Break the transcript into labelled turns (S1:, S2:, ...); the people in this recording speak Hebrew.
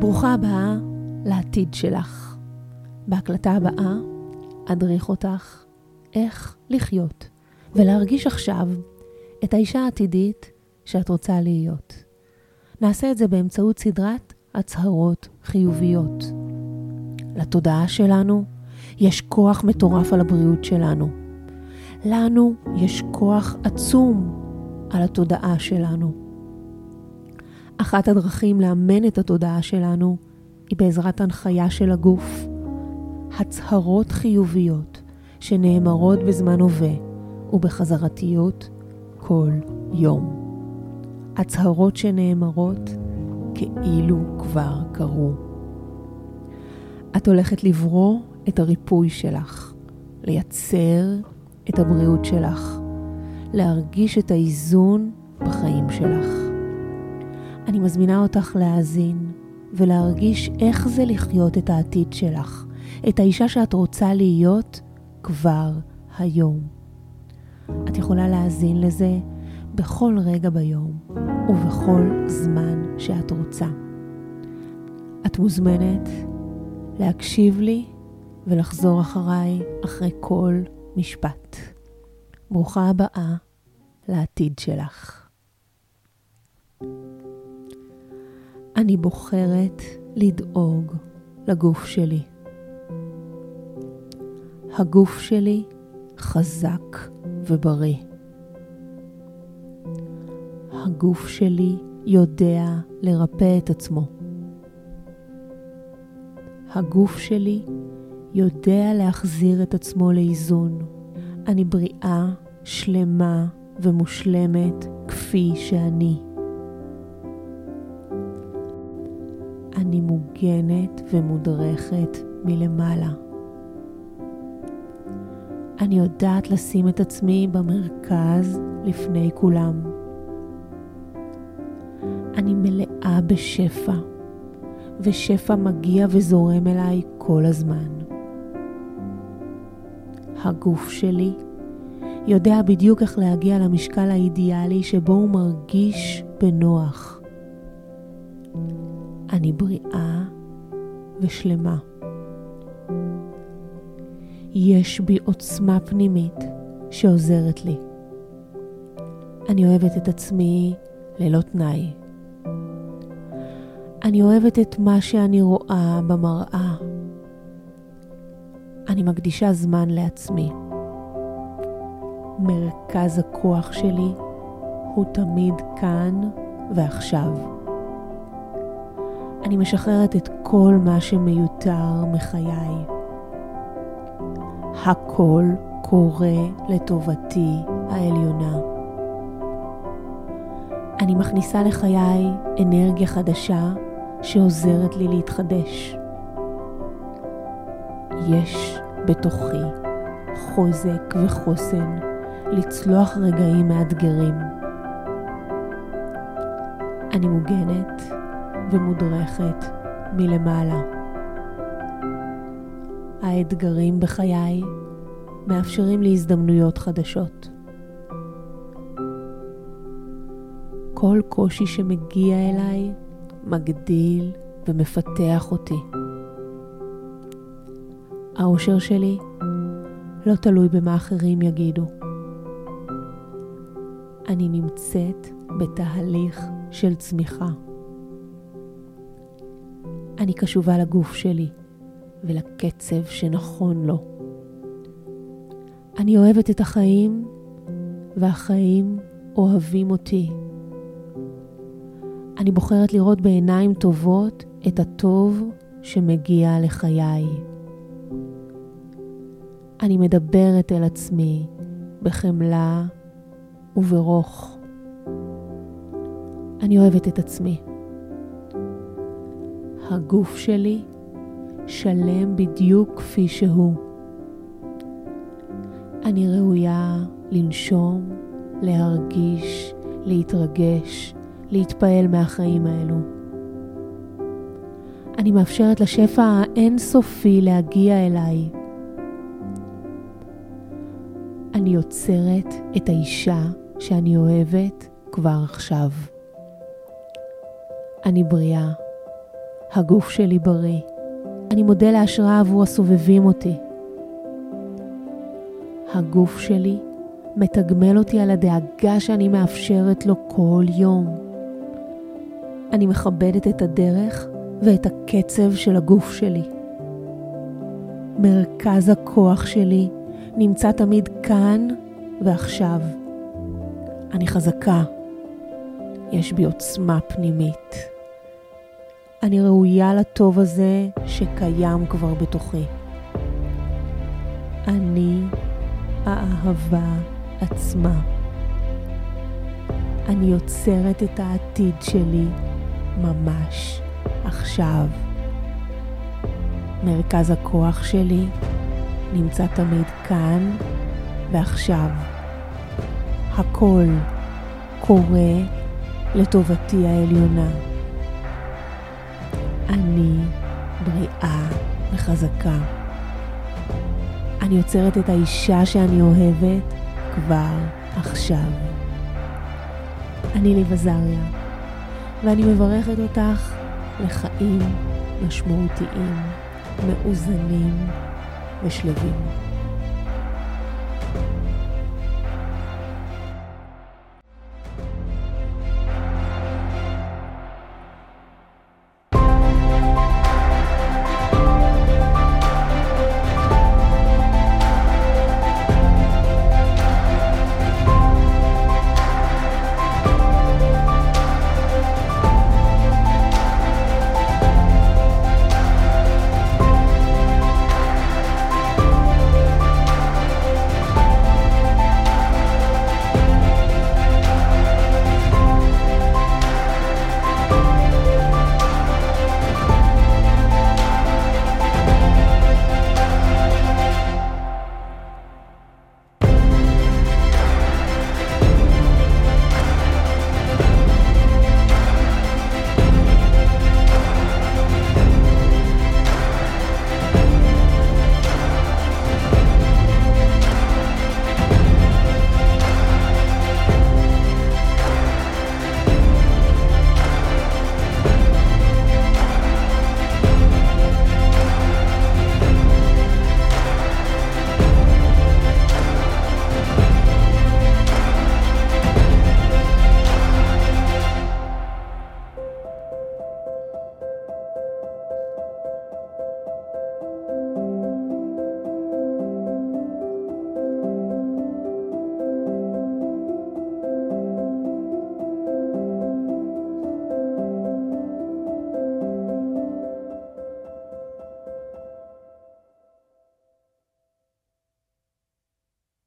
S1: ברוכה הבאה לעתיד שלך. בהקלטה הבאה אדריך אותך איך לחיות ולהרגיש עכשיו את האישה העתידית שאת רוצה להיות. נעשה את זה באמצעות סדרת הצהרות חיוביות. לתודעה שלנו יש כוח מטורף על הבריאות שלנו. לנו יש כוח עצום על התודעה שלנו. אחת הדרכים לאמן את התודעה שלנו היא בעזרת הנחיה של הגוף. הצהרות חיוביות שנאמרות בזמן הווה ובחזרתיות כל יום. הצהרות שנאמרות כאילו כבר קרו. את הולכת לברוא את הריפוי שלך, לייצר את הבריאות שלך, להרגיש את האיזון בחיים שלך. אני מזמינה אותך להאזין ולהרגיש איך זה לחיות את העתיד שלך, את האישה שאת רוצה להיות כבר היום. את יכולה להאזין לזה בכל רגע ביום ובכל זמן שאת רוצה. את מוזמנת להקשיב לי ולחזור אחריי אחרי כל משפט. ברוכה הבאה לעתיד שלך. אני בוחרת לדאוג לגוף שלי. הגוף שלי חזק ובריא. הגוף שלי יודע לרפא את עצמו. הגוף שלי יודע להחזיר את עצמו לאיזון. אני בריאה, שלמה ומושלמת כפי שאני. מוגנת ומודרכת מלמעלה. אני יודעת לשים את עצמי במרכז לפני כולם. אני מלאה בשפע, ושפע מגיע וזורם אליי כל הזמן. הגוף שלי יודע בדיוק איך להגיע למשקל האידיאלי שבו הוא מרגיש בנוח. אני בריאה ושלמה. יש בי עוצמה פנימית שעוזרת לי. אני אוהבת את עצמי ללא תנאי. אני אוהבת את מה שאני רואה במראה. אני מקדישה זמן לעצמי. מרכז הכוח שלי הוא תמיד כאן ועכשיו. אני משחררת את כל מה שמיותר מחיי. הכל קורה לטובתי העליונה. אני מכניסה לחיי אנרגיה חדשה שעוזרת לי להתחדש. יש בתוכי חוזק וחוסן לצלוח רגעים מאתגרים. אני מוגנת ומודרכת מלמעלה. האתגרים בחיי מאפשרים לי הזדמנויות חדשות. כל קושי שמגיע אליי מגדיל ומפתח אותי. האושר שלי לא תלוי במה אחרים יגידו. אני נמצאת בתהליך של צמיחה. אני קשובה לגוף שלי ולקצב שנכון לו. אני אוהבת את החיים והחיים אוהבים אותי. אני בוחרת לראות בעיניים טובות את הטוב שמגיע לחיי. אני מדברת אל עצמי בחמלה וברוך. אני אוהבת את עצמי. הגוף שלי שלם בדיוק כפי שהוא. אני ראויה לנשום, להרגיש, להתרגש, להתפעל מהחיים האלו. אני מאפשרת לשפע האינסופי להגיע אליי. אני יוצרת את האישה שאני אוהבת כבר עכשיו. אני בריאה, הגוף שלי בריא. אני מודה להשראה עבור הסובבים אותי. הגוף שלי מתגמל אותי על הדאגה שאני מאפשרת לו כל יום. אני מכבדת את הדרך ואת הקצב של הגוף שלי. מרכז הכוח שלי נמצא תמיד כאן ועכשיו. אני חזקה. יש בי עוצמה פנימית. אני ראויה לטוב הזה שקיים כבר בתוכי. אני האהבה עצמה. אני יוצרת את העתיד שלי ממש עכשיו. מרכז הכוח שלי נמצא תמיד כאן ועכשיו. הכל קורה לטובתי העליונה. אני בריאה וחזקה. אני יוצרת את האישה שאני אוהבת כבר עכשיו. אני ליב עזריה, ואני מברכת אותך לחיים משמעותיים, מאוזנים ושלווים.